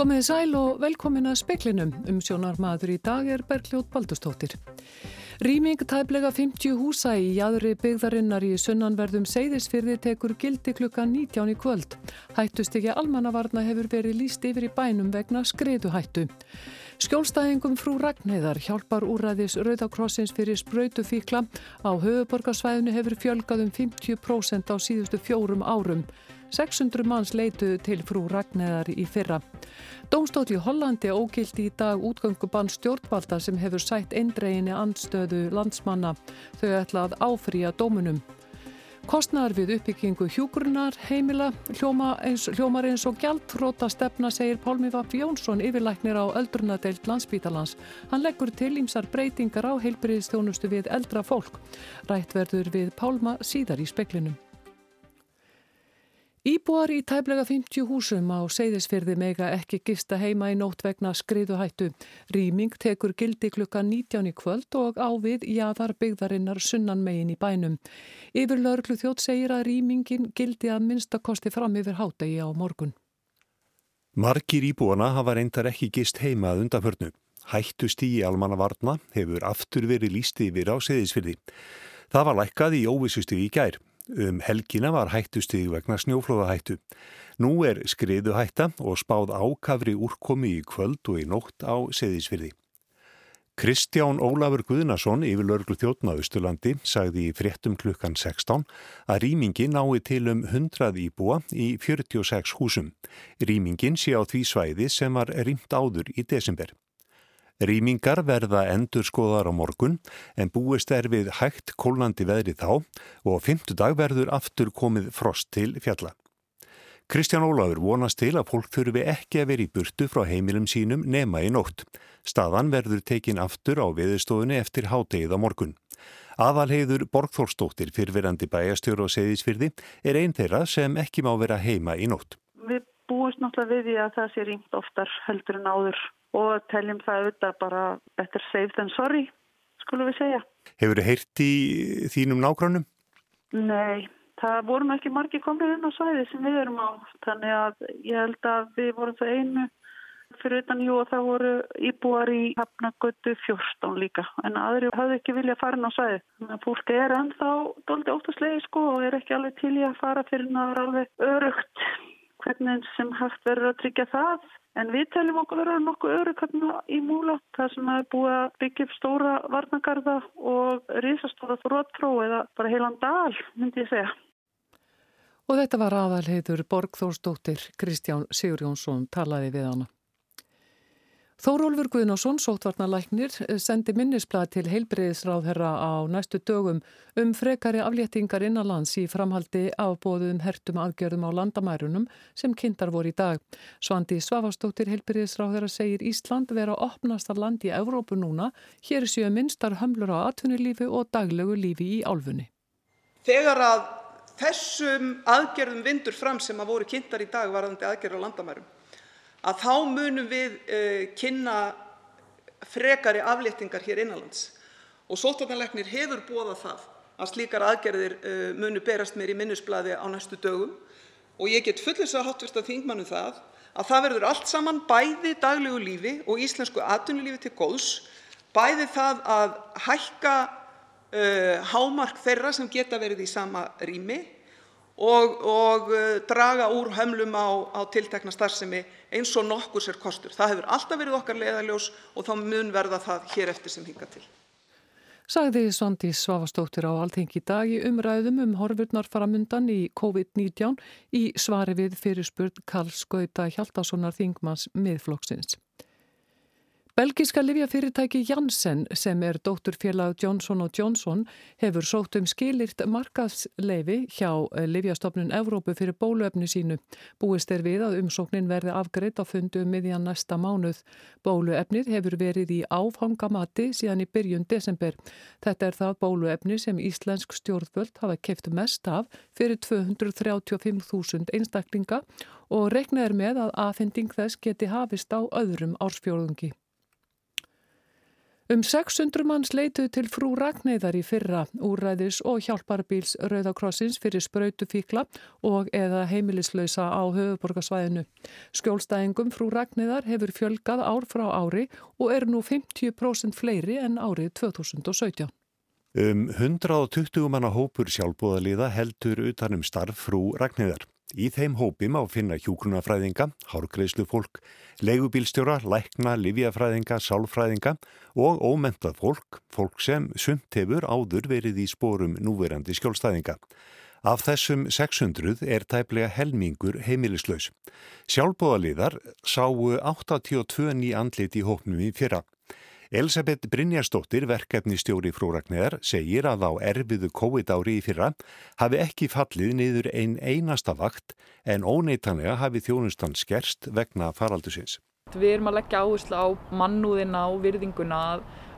Komiði sæl og velkomin að speklinum. Um sjónar maður í dag er Bergljót Baldustóttir. Rýming tæplega 50 húsa í jæðri byggðarinnar í sunnanverðum Seyðisfyrði tekur gildi klukka 19 í kvöld. Hættustykja almannavarna hefur verið líst yfir í bænum vegna skreiðuhættu. Skjólstæðingum frú Ragnheðar hjálpar úræðis Rauðakrossins fyrir spröytufíkla. Á höfuborgarsvæðinu hefur fjölgað um 50% á síðustu fjórum árum. 600 manns leituðu til frú Ragnæðar í fyrra. Dómstótt í Hollandi ógildi í dag útgöngubann stjórnvalda sem hefur sætt eindreginni andstöðu landsmanna. Þau ætla að áfrýja dómunum. Kostnar við uppbyggingu hjúgrunar, heimila, hljóma eins, hljómar eins og gjaldróta stefna segir Pálmi Vaff Jónsson yfirlæknir á öldrunadeilt landsbítalans. Hann leggur til ímsar breytingar á heilbriðstjónustu við eldra fólk. Rætt verður við Pálma síðar í speklinum. Íbúar í tæplega 50 húsum á Seyðisfyrði mega ekki gista heima í nótt vegna skriðuhættu. Rýming tekur gildi klukka 19 í kvöld og á við jáðar byggðarinnar sunnan megin í bænum. Yfir laurglu þjótt segir að rýmingin gildi að minnstakosti fram yfir hátegi á morgun. Margir íbúana hafa reyndar ekki gist heima að undanförnu. Hættust í almannavarna hefur aftur verið lísti yfir á Seyðisfyrði. Það var lækkað í óvissustu í gær. Um helgina var hættustig vegna snjóflóðahættu. Nú er skriðuhætta og spáð ákafri úrkomi í kvöld og í nótt á seðisfyrði. Kristján Ólafur Guðnason yfir lörglu þjóttna Östurlandi sagði í fréttum klukkan 16 að rýmingi nái til um 100 íbúa í 46 húsum. Rýmingin sé á því svæði sem var rýmt áður í desember. Rýmingar verða endur skoðar á morgun en búist er við hægt kólandi veðri þá og á fymtudag verður aftur komið frost til fjalla. Kristján Ólafur vonast til að fólk þurfi ekki að vera í burtu frá heimilum sínum nema í nótt. Staðan verður tekin aftur á viðstofunni eftir hátegið á morgun. Aðalheiður Borgþórsdóttir fyrfirandi bæjastjóru og seðisfyrði er einn þeirra sem ekki má vera heima í nótt. Við búist náttúrulega við því að það sé rýmt oftar heldur en áður og teljum það auðvitað bara better safe than sorry, skulum við segja. Hefur þið heyrt í þínum nákvæmum? Nei, það vorum ekki margi komið inn á svæði sem við erum á, þannig að ég held að við vorum það einu fyrir utan jú og það voru íbúar í Hafnagötu 14 líka, en aðri hafði ekki vilja að fara inn á svæði. Þannig að fólk er ennþá doldi óttaslega sko og er ekki alveg til í að fara fyrir náður alveg örugt hvernig sem hægt verður að tryggja það En við teljum okkur vera nokkuð örukarna í múla þar sem það er búið að byggja upp stóra varnagarða og risastóra þróttró eða bara heilan dal, myndi ég segja. Og þetta var aðalheitur Borgþórsdóttir Kristján Sigurjónsson talaði við hana. Þórólfur Guðnarsson, sótvarnalæknir, sendi minnisblad til heilbreyðisráðherra á næstu dögum um frekari afléttingar innanlands í framhaldi afbóðum hertum aðgjörðum á landamærunum sem kynntar voru í dag. Svandi Svavastóttir heilbreyðisráðherra segir Ísland vera að opnast að land í Evrópu núna, hér séu minnstar hömlur á atvinnulífi og daglegu lífi í álfunni. Þegar að þessum aðgjörðum vindur fram sem að voru kynntar í dag varðandi aðgjörður á landamærum þá munum við uh, kynna frekari afléttingar hér innanlands. Og sóttvarnalæknir hefur boðað það að slíkar aðgerðir uh, munu berast mér í minnisblaði á næstu dögum og ég get fullvissað hv. þingmann um það að það verður allt saman, bæði daglegu lífi og íslensku atvinnulífi til góðs, bæði það að hækka uh, hámark þeirra sem geta verið í sama rými og, og draga úr hömlum á, á tiltekna starfsemi eins og nokkurs er kostur. Það hefur alltaf verið okkar leiðarljós og þá mun verða það hér eftir sem hingað til. Sagði Svandís Svavastóttir á Alþingi dag í umræðum um horfurnar faramundan í COVID-19 í svari við fyrirspurn Karl Skauta Hjaldasonar Þingmanns miðflokksins. Belgiska livjafyrirtæki Janssen sem er dótturfélag Johnson Johnson hefur sótt um skilirt markaðsleifi hjá eh, Livjastofnun Evrópu fyrir bóluefni sínu. Búist er við að umsóknin verði afgreitt á fundu um miðjan næsta mánuð. Bóluefnið hefur verið í áfangamati síðan í byrjun desember. Þetta er það bóluefni sem Íslensk stjórnvöld hafa keft mest af fyrir 235.000 einstaklinga og rekna er með að aðfending þess geti hafist á öðrum ársfjórðungi. Um 600 manns leituð til frú Ragnæðar í fyrra úræðis og hjálparbíls Rauðakrossins fyrir sprautufíkla og eða heimilislausa á höfuborgarsvæðinu. Skjólstæðingum frú Ragnæðar hefur fjölgað ár frá ári og er nú 50% fleiri en árið 2017. Um 120 manna hópur sjálfbúðaliða heldur utanum starf frú Ragnæðar. Í þeim hópi má finna hjúgrunafræðinga, hárgreislu fólk, leigubílstjóra, lækna, livjafræðinga, sálfræðinga og ómentað fólk, fólk sem sumt hefur áður verið í spórum núverandi skjólstæðinga. Af þessum 600 er tæplega helmingur heimilislaus. Sjálfbóðaliðar sáu 82 ný andlit í hópnum í fyrra. Elisabeth Brynjarsdóttir, verkefnistjóri frúrakneðar, segir að á erfiðu COVID-ári í fyrra hafi ekki fallið niður einn einasta vakt en óneitanlega hafi þjónustan skerst vegna faraldusins. Við erum að leggja áherslu á mannúðina og virðinguna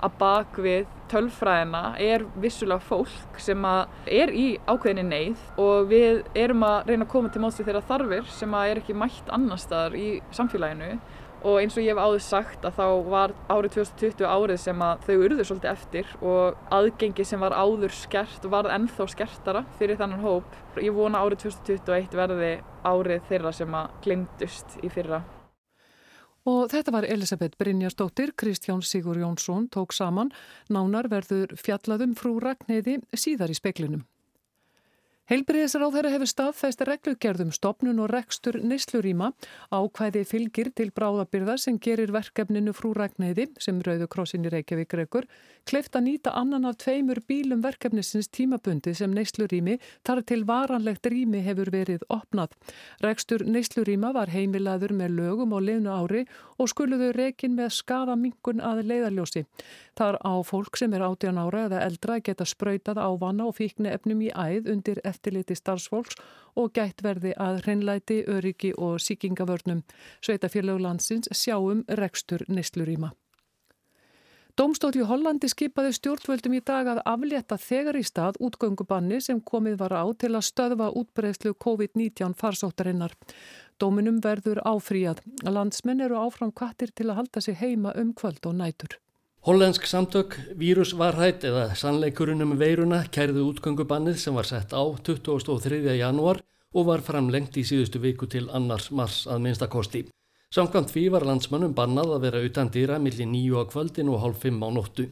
að bak við tölfræðina er vissulega fólk sem er í ákveðinni neyð og við erum að reyna að koma til mótsi þeirra þarfir sem er ekki mætt annar staðar í samfélaginu og eins og ég hef áður sagt að þá var árið 2020 árið sem að þau urður svolítið eftir og aðgengi sem var áður skert varð ennþá skertara fyrir þannan hóp. Ég vona árið 2021 verði árið þeirra sem að glemdust í fyrra. Og þetta var Elisabeth Brynjarsdóttir, Kristján Sigur Jónsson tók saman, nánar verður fjallaðum frú Ragnæði síðar í speklinum. Heilbriðisráð þeirra hefur staðfæst reglugerðum stopnun og rekstur neysluríma ákvæði fylgir til bráðabyrða sem gerir verkefninu frú Ragnæði sem Rauðukrossin í Reykjavík rekur kleift að nýta annan af tveimur bílum verkefnisins tímabundi sem neyslurími þar til varanlegt rími hefur verið opnað. Rekstur neysluríma var heimilaður með lögum og leinu ári og skuluðu rekin með skafa mingun að leiðarljósi. Þar á fólk sem er 18 ára eða eldra geta sprautað á vanna og fíkni efnum í æð undir eftirliti starfsfólks og gætt verði að hreinlæti, öryggi og síkingavörnum. Sveitafélaglandsins sjáum rekstur neysluríma. Dómstóli Hollandi skipaði stjórnvöldum í dag að aflétta þegar í stað útgöngubanni sem komið var á til að stöðva útbreyslu COVID-19 farsóttarinnar. Dóminum verður áfríjað. Landsmenn eru áfram kvartir til að halda sig heima um kvöld og nætur. Hollensk samtök vírusvarhætt eða sannleikurinn um veiruna kærðu útgöngubannið sem var sett á 23. janúar og var framlengt í síðustu viku til annars mars að minnstakosti. Samkvæmt því var landsmannum bannað að vera utan dýra millir nýju á kvöldin og hálf fimm á nóttu.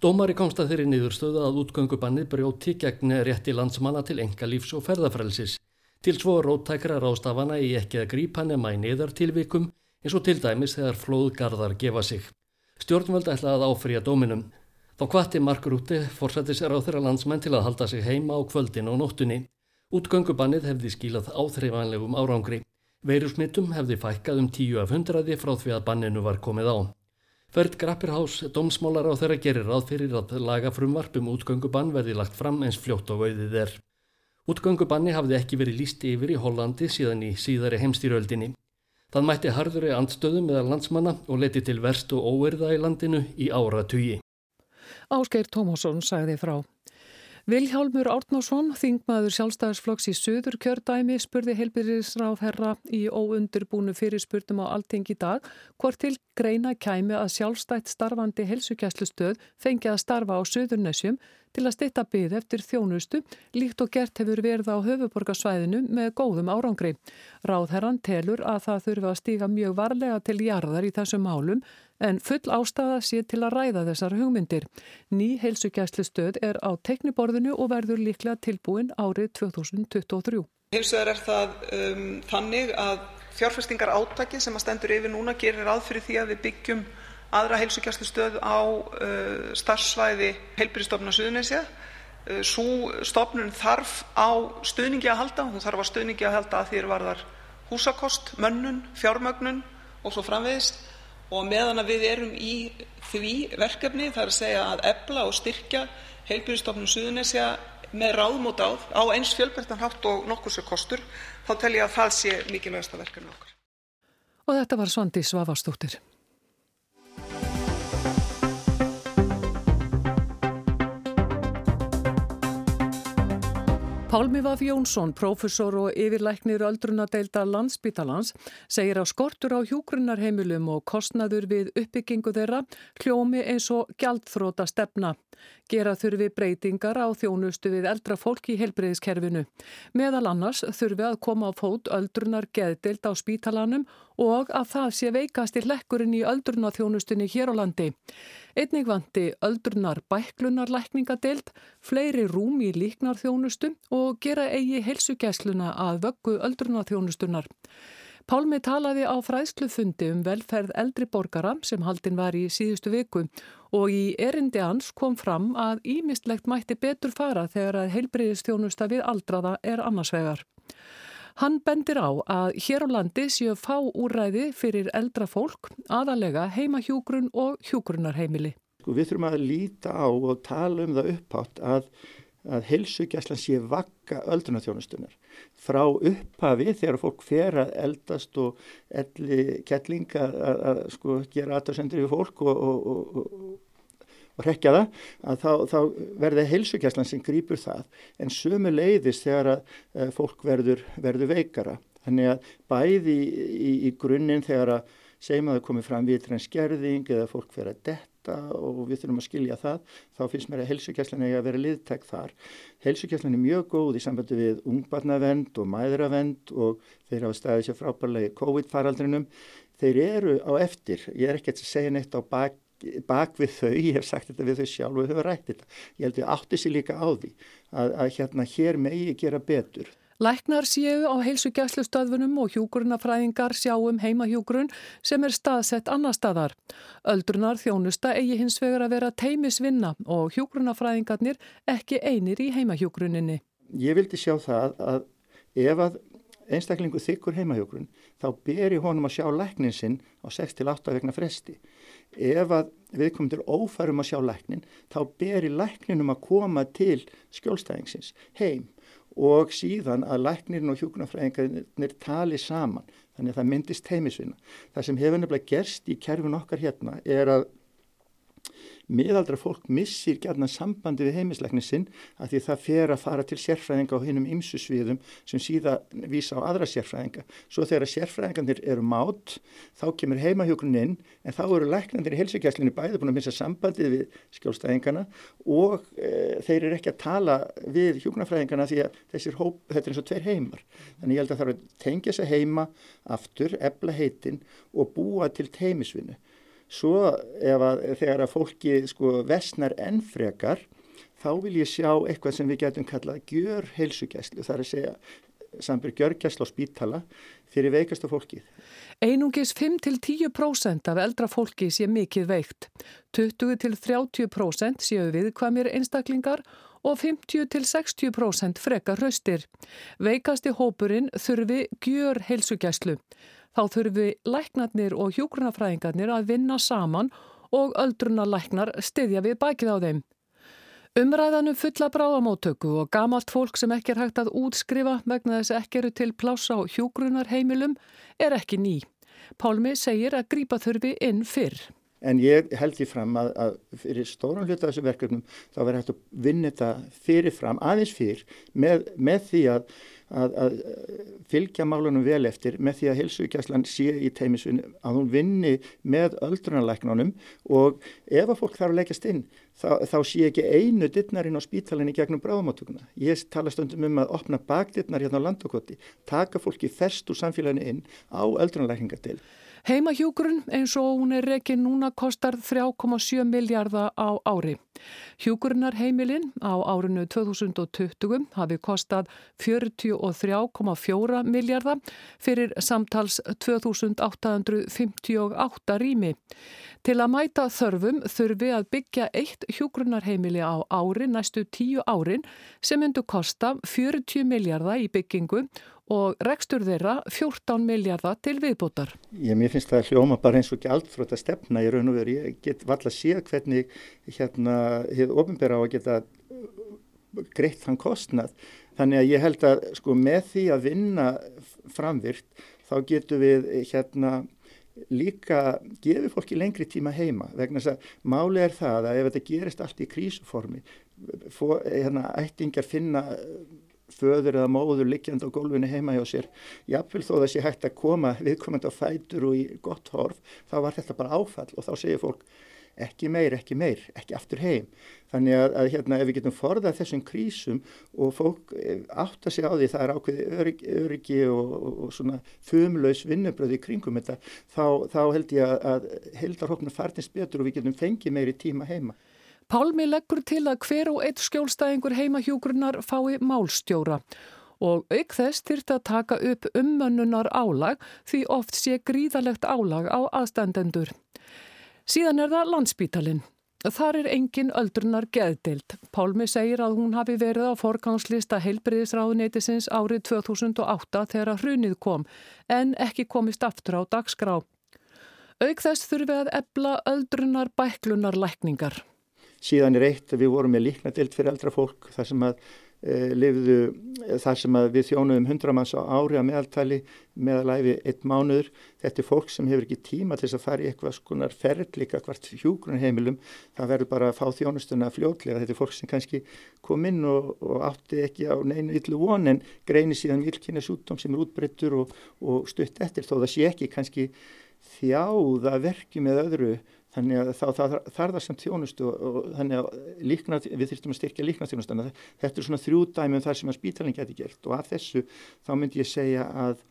Dómari komst að þeirri niðurstöða að útgöngubannið brjóti gegn rétti landsmanna til enga lífs og ferðafrelsis. Til svo róttækra rástafana í ekki að grípa nema í niðartilvikum eins og til dæmis þegar flóðgarðar gefa sig. Stjórnvöld ætlaði að áfrýja dóminum. Þá kvatti Mark Rúti fórsætti sér á þeirra landsmenn til að halda sig heima á kvöldin og nóttunni. Útgöngubannið hefði skílað áþreifanlegum árangri. Veirusmittum hefði fækkað um tíu af hundraði frá því að banninu var komið á. Förd Grappirhás, dómsmálar á þeirra gerir ráð fyrir að laga frumvarp um útgöngubann verði lagt fram eins fljótt og auðið er. Útgöngubanni hafði ekki verið líst yfir í Hollandi síðan í síðari heimstýröldinni. Það mætti harðuri andstöðum meðal landsmanna og leti til verst og óerða í landinu í ára tugi. Ásgeir Tómásson sagði frá. Viljálmur Árnásson, þingmaður sjálfstæðarsflokks í söður kjördæmi, spurði heilbyrðisráð herra í óundurbúnu fyrirspurtum á allting í dag hvort til greina kæmi að sjálfstætt starfandi helsukjæslustöð fengi að starfa á söðurnössjum til að stitta byð eftir þjónustu líkt og gert hefur verið á höfuborgarsvæðinu með góðum árangri. Ráðherran telur að það þurfa að stíga mjög varlega til jarðar í þessum málum en full ástæða sé til að ræða þessar hugmyndir. Ný heilsugjæslu stöð er á tekniborðinu og verður líklega tilbúin árið 2023. Hins vegar er það um, þannig að fjárfestingar átaki sem að stendur yfir núna gerir aðfyrir því að við byggjum aðra heilsugjæslustöð á uh, starfsvæði heilbyrjastofnun Suðunisja. Uh, sú stofnun þarf á stuðningi að halda, hún þarf á stuðningi að halda að því er varðar húsakost, mönnun, fjármögnun og svo framvegist og meðan við erum í því verkefni, það er að segja að efla og styrkja heilbyrjastofnun Suðunisja með ráðmót á, á eins fjölbreyttan hátt og nokkur sér kostur, þá tel ég að það sé mikilvægasta verkefni okkar. Og þetta var Svandi Svavastóttir. Pálmi Vaf Jónsson, professor og yfirlæknir öldrunadeilda landsbítalans, segir að skortur á hjúgrunarheimilum og kostnaður við uppbyggingu þeirra hljómi eins og gjaldþróta stefna. Gera þurfi breytingar á þjónustu við eldra fólk í helbreyðiskerfinu. Meðal annars þurfi að koma á fót öldrunar geðdild á spítalanum og að það sé veikast í lekkurinn í öldrunarþjónustunni hér á landi. Einnig vanti öldrunar bæklunarlækningadeild, fleiri rúm í líknarþjónustu og gera eigi heilsugæsluna að vöggu öldrunarþjónustunar. Pálmi talaði á fræðslufundi um velferð eldri borgara sem haldin var í síðustu viku og í erindi hans kom fram að ímistlegt mætti betur fara þegar að heilbreyðistjónusta við aldraða er annarsvegar. Hann bendir á að hér á landi séu fá úræði fyrir eldra fólk, aðalega heimahjúgrun og hjúgrunarheimili. Sko, við þurfum að líta á og tala um það upphátt að að heilsugjæslan sé vakka öldrunarþjónustunar. Frá upphafi þegar fólk fer að eldast og elli kettlinga að, að sko, gera aðtöðsendur við fólk og, og, og, og rekja það, að þá, þá verði heilsugjæslan sem grýpur það. En sömu leiðis þegar að, að fólk verður, verður veikara. Þannig að bæði í, í, í grunninn þegar að segjum að það komi fram vitræn skerðing eða fólk fer að detta og við þurfum að skilja það, þá finnst mér að helsugæslan er að vera liðtæk þar. Helsugæslan er mjög góð í sambandi við ungbarnavend og mæðravend og þeir hafa staðið sér frábærlega í COVID-faraldrinum. Þeir eru á eftir, ég er ekki að segja neitt á bak, bak við þau, ég hef sagt þetta við þau sjálf og við höfum rætt þetta. Ég held að ég átti sér líka á því að, að hérna hér megi gera betur. Læknar séu á heilsugjæslustöðfunum og hjúgrunafræðingar sjáum heimahjúgrun sem er staðsett annar staðar. Öldrunar þjónusta eigi hins vegar að vera teimisvinna og hjúgrunafræðingarnir ekki einir í heimahjúgruninni. Ég vildi sjá það að ef að einstaklingu þykkur heimahjúgrun þá ber í honum að sjá læknin sinn á 6-8 vegna fresti. Ef að viðkomundur ófærum að sjá læknin þá ber í lækninum að koma til skjólstæðingsins heim og síðan að læknirinn og hjúknarfræðingarnir tali saman þannig að það myndist heimisvinna. Það sem hefur nefnilega gerst í kerfin okkar hérna er að miðaldra fólk missir gætna sambandi við heimisleikni sinn að því það fer að fara til sérfræðinga á hinnum ymsusviðum sem síða vísa á aðra sérfræðinga. Svo þegar sérfræðingarnir eru mátt þá kemur heimahjókuninn inn en þá eru læknandir í helsugæslinni bæði búin að missa sambandið við skjólstæðingarna og e, þeir eru ekki að tala við hjókunarfræðingarna því að þessir hóp, þetta er eins og tveir heimar. Þannig ég held að það er að tengja sig heima aftur, ebla heitin og búa til teimisvinnu. Svo ef að þegar að fólki sko vesnar ennfrekar þá vil ég sjá eitthvað sem við getum kallað gjör heilsugæslu. Það er að segja sambur gjörgæslu á spítala fyrir veikasta fólkið. Einungis 5-10% af eldra fólki sé mikið veikt. 20-30% séu viðkvæmir einstaklingar og 50-60% frekar hraustir. Veikasti hópurinn þurfi gjör heilsugæslu. Þá þurfi læknarnir og hjógrunafræðingarnir að vinna saman og öldrunarlæknar styðja við bækið á þeim. Umræðanum fulla bráðamóttöku og gamalt fólk sem ekki er hægt að útskrifa vegna þess ekki eru til plássa á hjógrunarheimilum er ekki ný. Pálmi segir að grípa þurfi inn fyrr. En ég held því fram að, að fyrir stóran hluta þessu verkefnum þá verður hægt að vinna þetta fyrirfram aðeins fyrr með, með því að að, að fylgja málunum vel eftir með því að helsugjæslan sé í teimisvinni að hún vinni með öldrunarleiknunum og ef að fólk þarf að leggast inn þá, þá sé ekki einu dittnarinn á spítalinni gegnum bráðamáttökuna. Ég tala stundum um að opna bakdittnar hérna á landokoti, taka fólki ferst úr samfélaginu inn á öldrunarleikningatil. Heimahjúgrun eins og hún er rekin núna kostar 3,7 miljardar á ári. Hjúgrunarheimilin á árinu 2020 hafi kostað 43,4 miljardar fyrir samtals 2858 rými. Til að mæta þörfum þurfi að byggja eitt hjúgrunarheimili á ári næstu tíu árin sem myndu kosta 40 miljardar í byggingu og rekstur þeirra 14 miljardar til viðbútar. Ég finnst það hljóma bara eins og ekki aldfrótt að stefna í raun og veru. Ég get valla að sé hvernig hérna hefur ofinbæra á að geta greitt þann kostnað. Þannig að ég held að sko með því að vinna framvirt þá getur við hérna líka gefið fólki lengri tíma heima vegna þess að máli er það að ef þetta gerist allt í krísuformi hérna ættingar finna föður eða móður liggjand á gólfinu heima hjá sér. Jáfnvel þó sé hægt að koma viðkomandi á fætur og í gott horf þá var þetta bara áfall og þá segir fólk ekki meir, ekki meir, ekki aftur heim. Þannig að, að hérna ef við getum forðað þessum krísum og fólk eh, átt að segja á því það er ákveði öryggi, öryggi og, og, og svona þumlaus vinnubröði kringum þetta þá, þá held ég að, að heldarhóknar farnist betur og við getum fengið meiri tíma heima Pálmi leggur til að hver og eitt skjólstæðingur heimahjúgrunar fái málstjóra og auk þess þyrta að taka upp ummönnunar álag því oft sé gríðalegt álag á aðstandendur. Síðan er það landsbítalinn. Þar er engin öldrunar geðdild. Pálmi segir að hún hafi verið á forgangslista heilbriðisráðuneytisins árið 2008 þegar hrunið kom en ekki komist aftur á dagskrá. Auk þess þurfi að ebla öldrunar bæklunar lækningar. Síðan er eitt að við vorum með líknadild fyrir eldra fólk þar sem að e, lifðu, þar sem að við þjónuðum 100 manns á ári að meðaltali meðalæfi eitt mánuður. Þetta er fólk sem hefur ekki tíma til þess að fara í eitthvað skonar ferðlíka hvart hjúgrunheimilum. Það verður bara að fá þjónustuna fljótlega. Þetta er fólk sem kannski kom inn og, og átti ekki á neinu yllu von en greini síðan vilkynna sjúkdóm sem er útbreyttur og, og stutt eftir þó það sé ekki kannski þjáða verki með öðru þannig að þá þarf það sem þjónustu og, og þannig að líkna, við þurftum að styrkja líknarþjónustana. Þetta er svona þrjú dæmi um þar sem að spítalinn geti gert og að þessu þá myndi ég segja að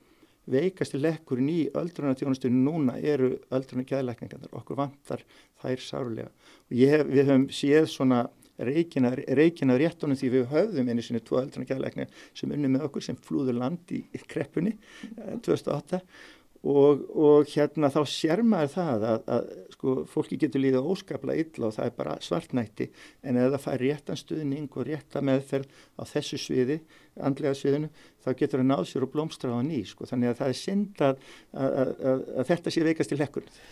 veikasti lekkurinn í öldrunarþjónustunum núna eru öldrunar gæðleikningarnar. Okkur vantar þær sárulega. Og hef, við höfum séð svona reikina, reikina réttunum því við höfðum einu sinni tvo öldrunar gæðleikningar sem unni með okkur sem flúður land í kreppunni 2008 eh, Og, og hérna þá sér maður það að, að sko, fólki getur líðið óskaplega illa og það er bara svartnætti en ef það fær réttan stuðning og rétta meðferð á þessu sviði, andlega sviðinu, þá getur það náð sér og blómstra á ný. Sko. Þannig að það er synd að, að, að þetta sé veikast til lekkurinn.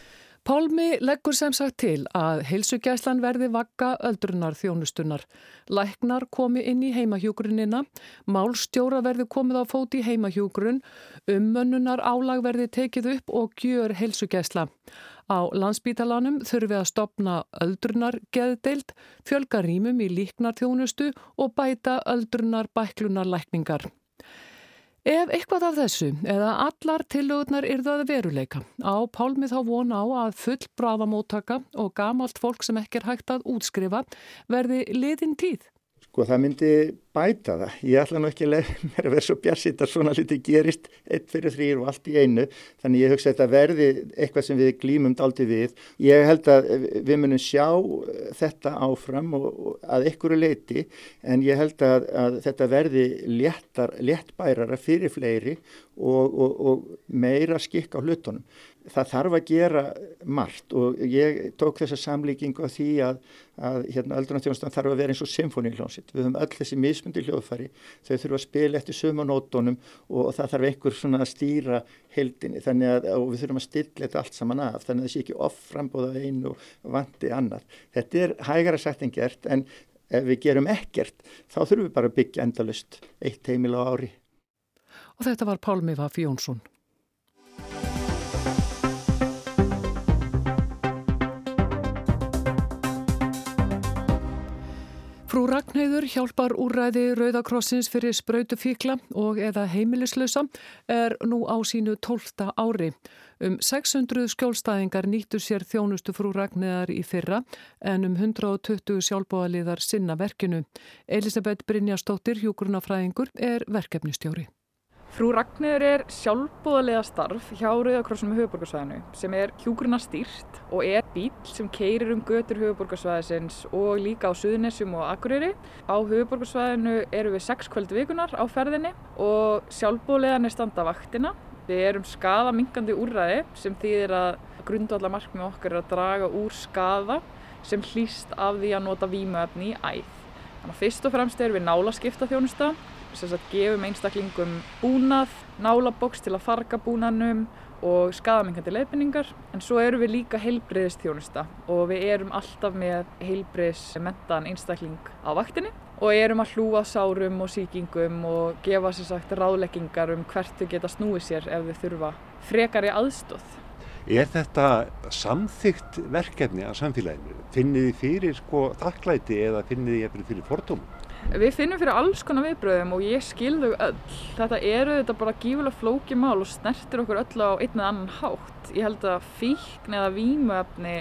Pálmi leggur sem sagt til að heilsugæslan verði vakka öldrunar þjónustunar. Læknar komi inn í heimahjúgrunina, málstjóra verði komið á fóti í heimahjúgrun, ummönnunar álag verði tekið upp og gjör heilsugæsla. Á landsbítalanum þurfi að stopna öldrunar geðdeild, fjölga rýmum í líknar þjónustu og bæta öldrunar bæklunar lækningar. Ef eitthvað af þessu eða allar tillögurnar yrðaði veruleika á Pálmi þá von á að full bráðamóttaka og gamalt fólk sem ekki er hægt að útskrifa verði liðin tíð. Sko það myndi bæta það. Ég ætla nú ekki að mér að vera svo björnsýtt að svona liti gerist eitt fyrir þrýr og allt í einu. Þannig ég hugsa að þetta verði eitthvað sem við glýmum daldi við. Ég held að við munum sjá þetta áfram og, og að ykkur leiti en ég held að, að þetta verði léttar, léttbærara fyrir fleiri og, og, og meira skikk á hlutunum það þarf að gera margt og ég tók þessa samlíkingu af því að, að hérna öldrunarþjónustan þarf að vera eins og symfóníuljónsitt. Við höfum öll þessi mismundi hljóðfæri, þau þurfum að spila eftir sömu nótonum og það þarf einhver svona að stýra heldinni þannig að við þurfum að stilla þetta allt saman af þannig að það sé ekki off frambóða einu vandi annar. Þetta er hægara sagt en gert en ef við gerum ekkert þá þurfum við bara að byggja endalust eitt heimil á ári. Og þetta var Pálmi Vafi Jónsson. Ragnheiður hjálpar úrræði Rauðakrossins fyrir spröytu fíkla og eða heimilislösa er nú á sínu tólta ári. Um 600 skjólstæðingar nýttu sér þjónustu frú Ragnheiðar í fyrra en um 120 sjálfbóðaliðar sinna verkinu. Elisabeth Brynjastóttir, hjúgrunafræðingur, er verkefnistjóri. Frú Ragnir er sjálfbúðalega starf hjá Rauðakrossum höfuborgarsvæðinu sem er hjúgruna stýrt og er bíl sem keirir um götur höfuborgarsvæðisins og líka á Suðunessum og Akureyri. Á höfuborgarsvæðinu eru við sex kvöldu vikunar á ferðinni og sjálfbúðalega er standa vaktina. Við erum skaða mingandi úrræði sem þýðir að grundvallar markmið okkar er að draga úr skaða sem hlýst af því að nota vímuefni í æð. Þannig að fyrst og fremst erum við nálaskipta þjónusta sagt, gefum einstaklingum búnað, nálaboks til að farga búnaðnum og skadamengandi leifinningar en svo erum við líka heilbreyðistjónusta og við erum alltaf með heilbreyðsmentan einstakling á vaktinni og erum að hlúa sárum og síkingum og gefa sér sagt ráðleggingar um hvert þau geta snúið sér ef þau þurfa frekari aðstóð. Er þetta samþygt verkefni að samfélaginu? Finnir þið fyrir sko þakklæti eða finnir þið fyrir fordómu? Við finnum fyrir alls konar viðbröðum og ég skilðu öll. Þetta eru þetta bara gífulega flóki mál og snertir okkur öll á einn eða annan hátt. Ég held að fíkn eða vímuefni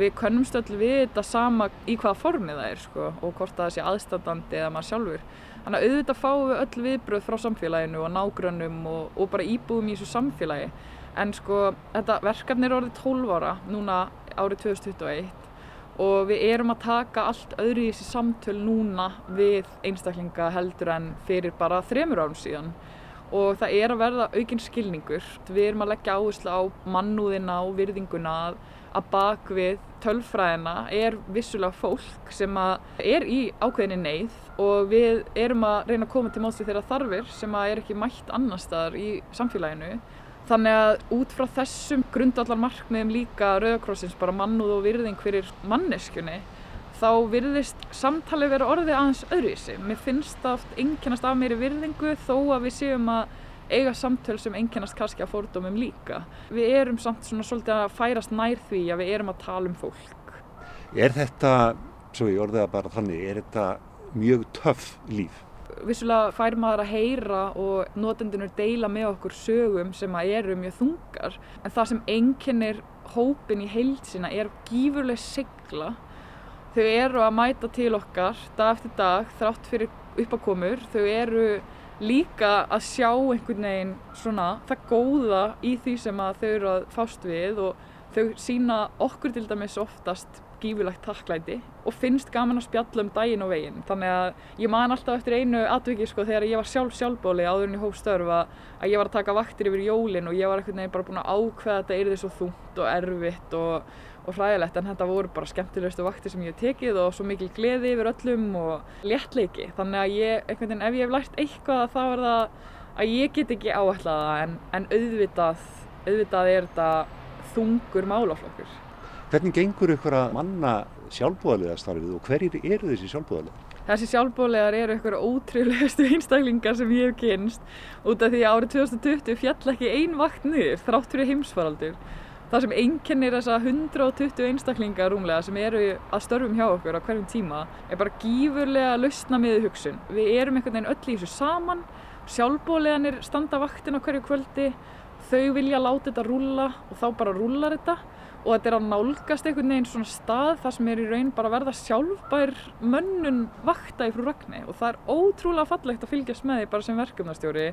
við könnumst öll við þetta sama í hvaða formi það er sko og hvort það sé aðstandandi eða maður sjálfur. Þannig að auðvitað fáum við öll viðbröð frá samfélaginu og nágrönnum og, og bara íbúðum í þessu samfélagi. En sko þetta verkefni er orðið 12 ára núna árið 2021 og við erum að taka allt öðru í þessi samtöl núna við einstaklinga heldur en fyrir bara þremur árum síðan og það er að verða aukinn skilningur. Við erum að leggja áherslu á mannúðina og virðinguna að, bak við tölfræðina er vissulega fólk sem er í ákveðinni neyð og við erum að reyna að koma til mótsi þeirra þarfir sem er ekki mætt annar staðar í samfélaginu Þannig að út frá þessum grundallar markmiðum líka Rauðakrossins bara mannúð og virðing fyrir manneskjunni þá virðist samtali vera orðið aðeins öðruvísi. Mér finnst það oft einkennast af mér í virðingu þó að við séum að eiga samtöl sem einkennast kannski að fórdómum líka. Við erum samt svona svolítið að færast nær því að við erum að tala um fólk. Er þetta, svo ég orðið að bara þannig, er þetta mjög töff líf? Vissulega fær maður að heyra og notendunur deila með okkur sögum sem eru mjög þungar. En það sem einkennir hópin í heilsina er gífurlega sigla. Þau eru að mæta til okkar dag eftir dag þrátt fyrir uppakomur þau eru líka að sjá einhvern veginn svona það góða í því sem þau eru að fást við og þau sína okkur til dæmis oftast gífurlegt takklæti og finnst gaman að spjalla um daginn og veginn. Þannig að ég man alltaf eftir einu atviki sko þegar ég var sjálf sjálfbóli áður en ég hóf störf að ég var að taka vaktir yfir jólin og ég var ekkert nefnir bara búin að ákveða að þetta er því svo þungt og erfitt og, og hræðilegt. En þetta voru bara skemmtilegustu vaktir sem ég hef tekið og svo mikil gleði yfir öllum og léttleiki. Þannig að ég, einhvern veginn, ef ég hef lært eitthvað þá er það að ég get ekki áætlaða en, en auðvitað, auðvitað er þetta þungur málaflokkur. Hvernig gengur ykkur að manna sjálfbúðarlega starfið og hverjir eru þessi sjálfbúðarlega? Þessi sjálfbúðarlegar eru ykkur ótrúlegustu einstaklingar sem ég hef kynst út af því að árið 2020 fjall ekki ein vakt niður þrátt fyrir heimsfaraldur. Það sem einkennir þessa 120 einstaklingar rúmlega sem eru að störfum hjá okkur á hverjum tíma er bara gífurlega lausna miður hugsun. Við erum einhvern veginn öll í þessu saman, sjálfbúðarleganir standa vaktin á hverju kvöldi, þau vilja láta þetta rúla og þá bara rúlar þetta og þetta er að nálgast einhvern veginn svona stað þar sem er í raun bara að verða sjálfbær mönnun vakta í frú Ragni og það er ótrúlega fallegt að fylgjast með því bara sem verkefnastjóri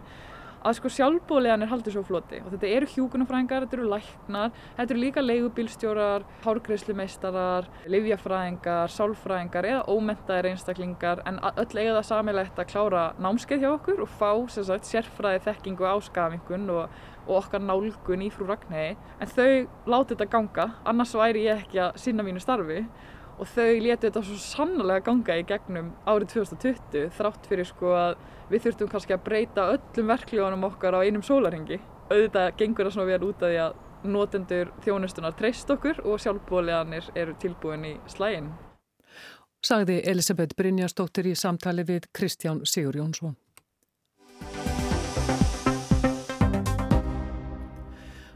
að sko sjálfbóðlegan er haldið svo floti. Og þetta eru hjúkunarfræðingar, þetta eru læknar, þetta eru líka leigubílstjórar, hárgreifslumeistarar, livjafræðingar, sálfræðingar eða ómentaðir einstaklingar. En öll eiga það samilegt að klára námskeið hjá okkur og fá sagt, sérfræði þekkingu á skafingun og og okkar nálgun í frú Ragnhegi en þau láti þetta ganga annars væri ég ekki að sinna mínu starfi og þau letu þetta svo sannlega ganga í gegnum árið 2020 þrátt fyrir sko að við þurftum kannski að breyta öllum verklíðunum okkar á einum sólaringi auðvitað gengur það svona vel út af því að notendur þjónustunar treyst okkur og sjálfbóliðanir eru tilbúin í slægin. Sagði Elisabeth Brynjastóttir í samtali við Kristján Sigur Jónsson.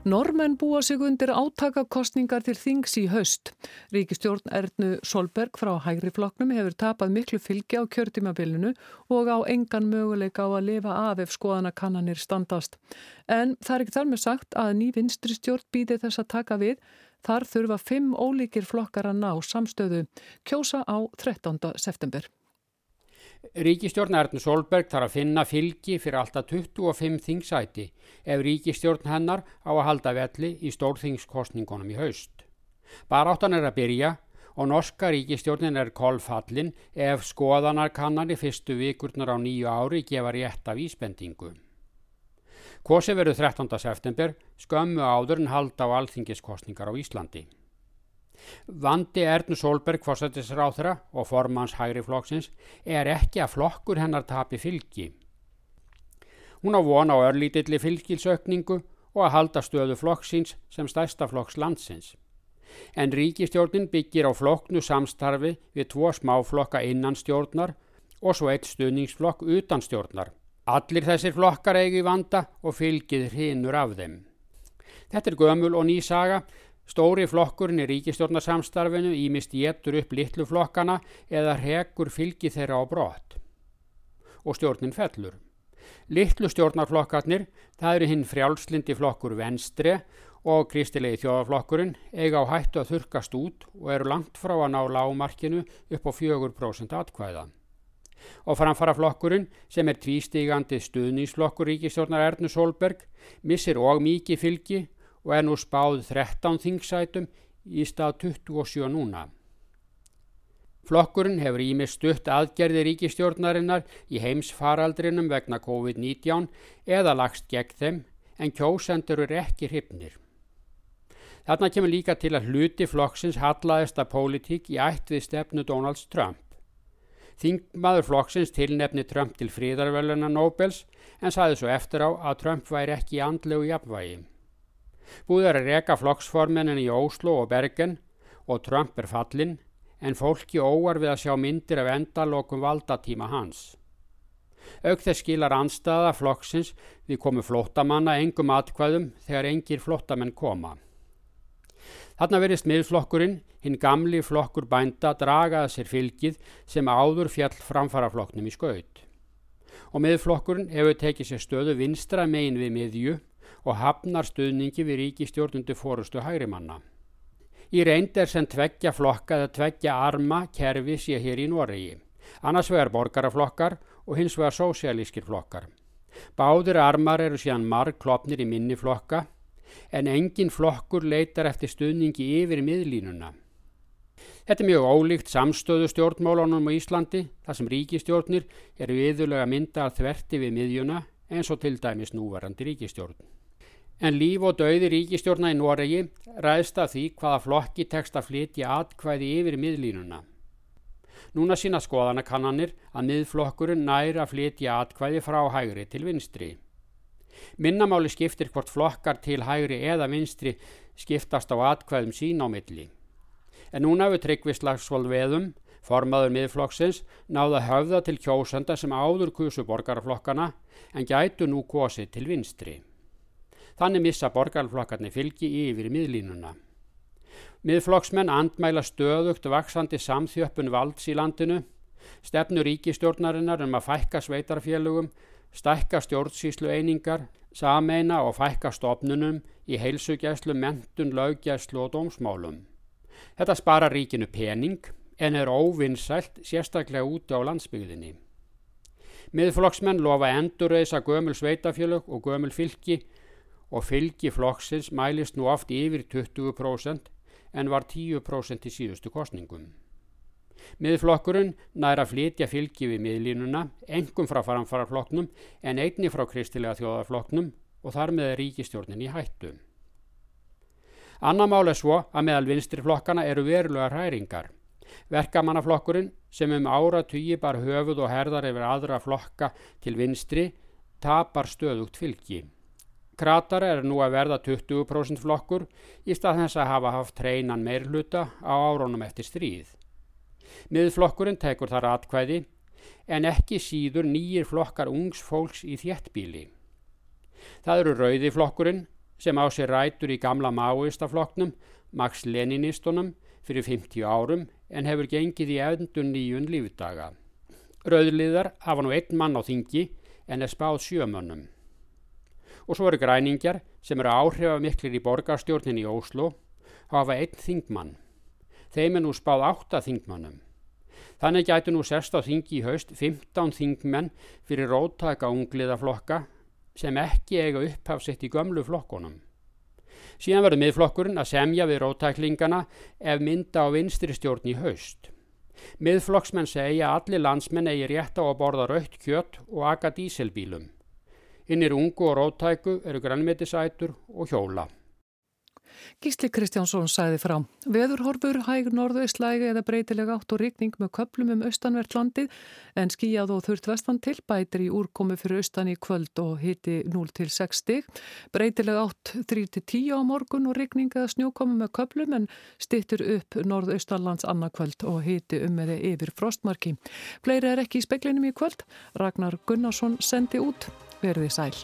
Normenn búa sig undir átakakostningar til þings í haust. Ríkistjórn Ernu Solberg frá Hægri flokknum hefur tapað miklu fylgi á kjörtímabilinu og á engan möguleika á að lifa af ef skoðanakannanir standast. En það er ekki þar með sagt að ný vinstri stjórn býði þess að taka við. Þar þurfa fimm ólíkir flokkar að ná samstöðu. Kjósa á 13. september. Ríkistjórn Erna Solberg þarf að finna fylgi fyrir alltaf 25 þingsæti ef ríkistjórn hennar á að halda velli í stórþingskostningunum í haust. Baráttan er að byrja og norska ríkistjórnin er kolfallin ef skoðanarkannan í fyrstu vikurnar á nýju ári gefa rétt af íspendingu. Kosi verður 13. september skömmu áður en halda á alþingiskostningar á Íslandi. Vandi Ernu Solberg fórsættisráþra og formans hægri flokksins er ekki að flokkur hennar tapi fylgi. Hún á von á örlítilli fylgilsökningu og að halda stöðu flokksins sem stærsta flokks landsins. En ríkistjórnin byggir á flokknu samstarfi við tvo smáflokka innan stjórnar og svo eitt stuðningsflokk utan stjórnar. Allir þessir flokkar eigi vanda og fylgið hrinur af þeim. Þetta er gömul og ný saga Stóri flokkurinn í ríkistjórnarsamstarfinu ímist getur upp litlu flokkana eða hegur fylgi þeirra á brott. og stjórnin fellur. Littlu stjórnarflokkarnir, það eru hinn frjálslindi flokkur Venstre og kristilegi þjóðarflokkurinn eiga á hættu að þurkast út og eru langt frá að ná lágmarkinu upp á 4% atkvæða. Og framfara flokkurinn sem er tvístígandi stuðnísflokkur ríkistjórnar Ernu Solberg missir og mikið fylgi og er nú spáð 13 þingsætum í stað 27 núna. Flokkurinn hefur ímið stutt aðgerði ríkistjórnarinnar í heimsfaraldrinum vegna COVID-19 eða lagst gegn þeim en kjósendur eru ekki hrifnir. Þarna kemur líka til að hluti flokksins hallaðist að pólitík í ætt við stefnu Donalds Trump. Þingmaður flokksins tilnefni Trump til fríðarveluna Nobels en saði svo eftir á að Trump væri ekki andlegu jafnvægi. Búið er að reka flokksformenin í Óslo og Bergen og Trump er fallin en fólki óar við að sjá myndir af endalokum valdatíma hans. Auk þess skilar anstaða flokksins við komu flóttamanna engum atkvæðum þegar engir flóttamenn koma. Þarna verðist miðflokkurinn, hinn gamli flokkur bænda, dragaða sér fylgið sem áður fjall framfara flokknum í skaut. Og miðflokkurinn hefur tekið sér stöðu vinstra megin við miðju og hafnar stuðningi við ríkistjórnundu fórustu hægrimanna. Í reynd er sem tveggja flokka eða tveggja arma kerfi sé hér í Noregi. Annars vegar borgaraflokkar og hins vegar sósialískir flokkar. Báðir armar eru síðan marg klopnir í minni flokka en engin flokkur leitar eftir stuðningi yfir miðlínuna. Þetta er mjög ólíkt samstöðu stjórnmálunum á Íslandi þar sem ríkistjórnir eru viðulega mynda að þverti við miðjuna eins og til dæmis núvarandi ríkistjórn. En líf og dauði ríkistjórna í Noregi ræðst af því hvaða flokki tekst að flytja atkvæði yfir miðlínuna. Núna sína skoðanakannanir að miðflokkurinn næri að flytja atkvæði frá hægri til vinstri. Minnamáli skiptir hvort flokkar til hægri eða vinstri skiptast á atkvæðum sín á milli. En núna hefur Tryggvislagsvold veðum, formaður miðflokksins, náða höfða til kjósanda sem áður kusu borgarflokkana en gætu nú kosið til vinstri. Þannig missa borgarflokkarnir fylgi yfir miðlínuna. Miðflokksmenn andmæla stöðugt vaksandi samþjöppun valds í landinu, stefnu ríkistjórnarinnar um að fækka sveitarfélugum, stækka stjórnsýslu einingar, sameina og fækka stopnunum í heilsugjæslu, mentun, laugjæslu og dómsmálum. Þetta spara ríkinu pening en er óvinnsælt sérstaklega úti á landsbygðinni. Miðflokksmenn lofa endurreisa gömul sveitafélug og gömul fylki og fylgi flokksins mælist nú oft yfir 20% en var 10% í síðustu kostningum. Miðflokkurinn nær að flytja fylgi við miðlínuna, engum frá faranfaraflokknum en einni frá kristilega þjóðarflokknum og þar með ríkistjórnin í hættu. Anna mál er svo að meðal vinstirflokkana eru verulega hræringar. Verkamannaflokkurinn sem um ára tugi bar höfuð og herðar yfir aðra flokka til vinstri tapar stöðugt fylgi. Kratar er nú að verða 20% flokkur í stað þess að hafa haft hreinan meirluta á árónum eftir stríð. Miðflokkurinn tekur þar atkvæði en ekki síður nýjir flokkar ungs fólks í þjettbíli. Það eru rauðiflokkurinn sem á sér rætur í gamla máistaflokknum, Max Leninistunum, fyrir 50 árum en hefur gengið í efndun nýjun lífdaga. Rauðliðar hafa nú einn mann á þingi en er spáð sjömönnum og svo eru græningjar sem eru áhrifamiklir í borgarstjórnin í Óslo hafa einn þingmann. Þeim er nú spáð átta þingmannum. Þannig gætu nú sest á þingi í haust 15 þingmenn fyrir róttaka ungliðaflokka sem ekki eiga upphafsitt í gömlu flokkonum. Síðan verður miðflokkurinn að semja við róttæklingana ef mynda á vinstri stjórn í haust. Miðflokksmenn segja að allir landsmenn eigi rétt á að borða raukt kjött og aga díselbílum. Hinnir ungu og róttæku eru grannmetisætur og hjóla. Gísli Kristjánsson sæði frá. Veðurhorfur, hæg norðaustlægi eða breytilega átt og rikning með köplum um austanvert landið en skíjað og þurft vestan til bætir í úrkomi fyrir austan í kvöld og hiti 0-6 stig. Breytilega átt 3-10 á morgun og rikning eða snjókomi með köplum en stittur upp norðaustanlands annarkvöld og hiti um eða yfir frostmarki. Fleiri er ekki í speklinum í kvöld. Ragnar Gunnarsson sendi út. Verði sæl.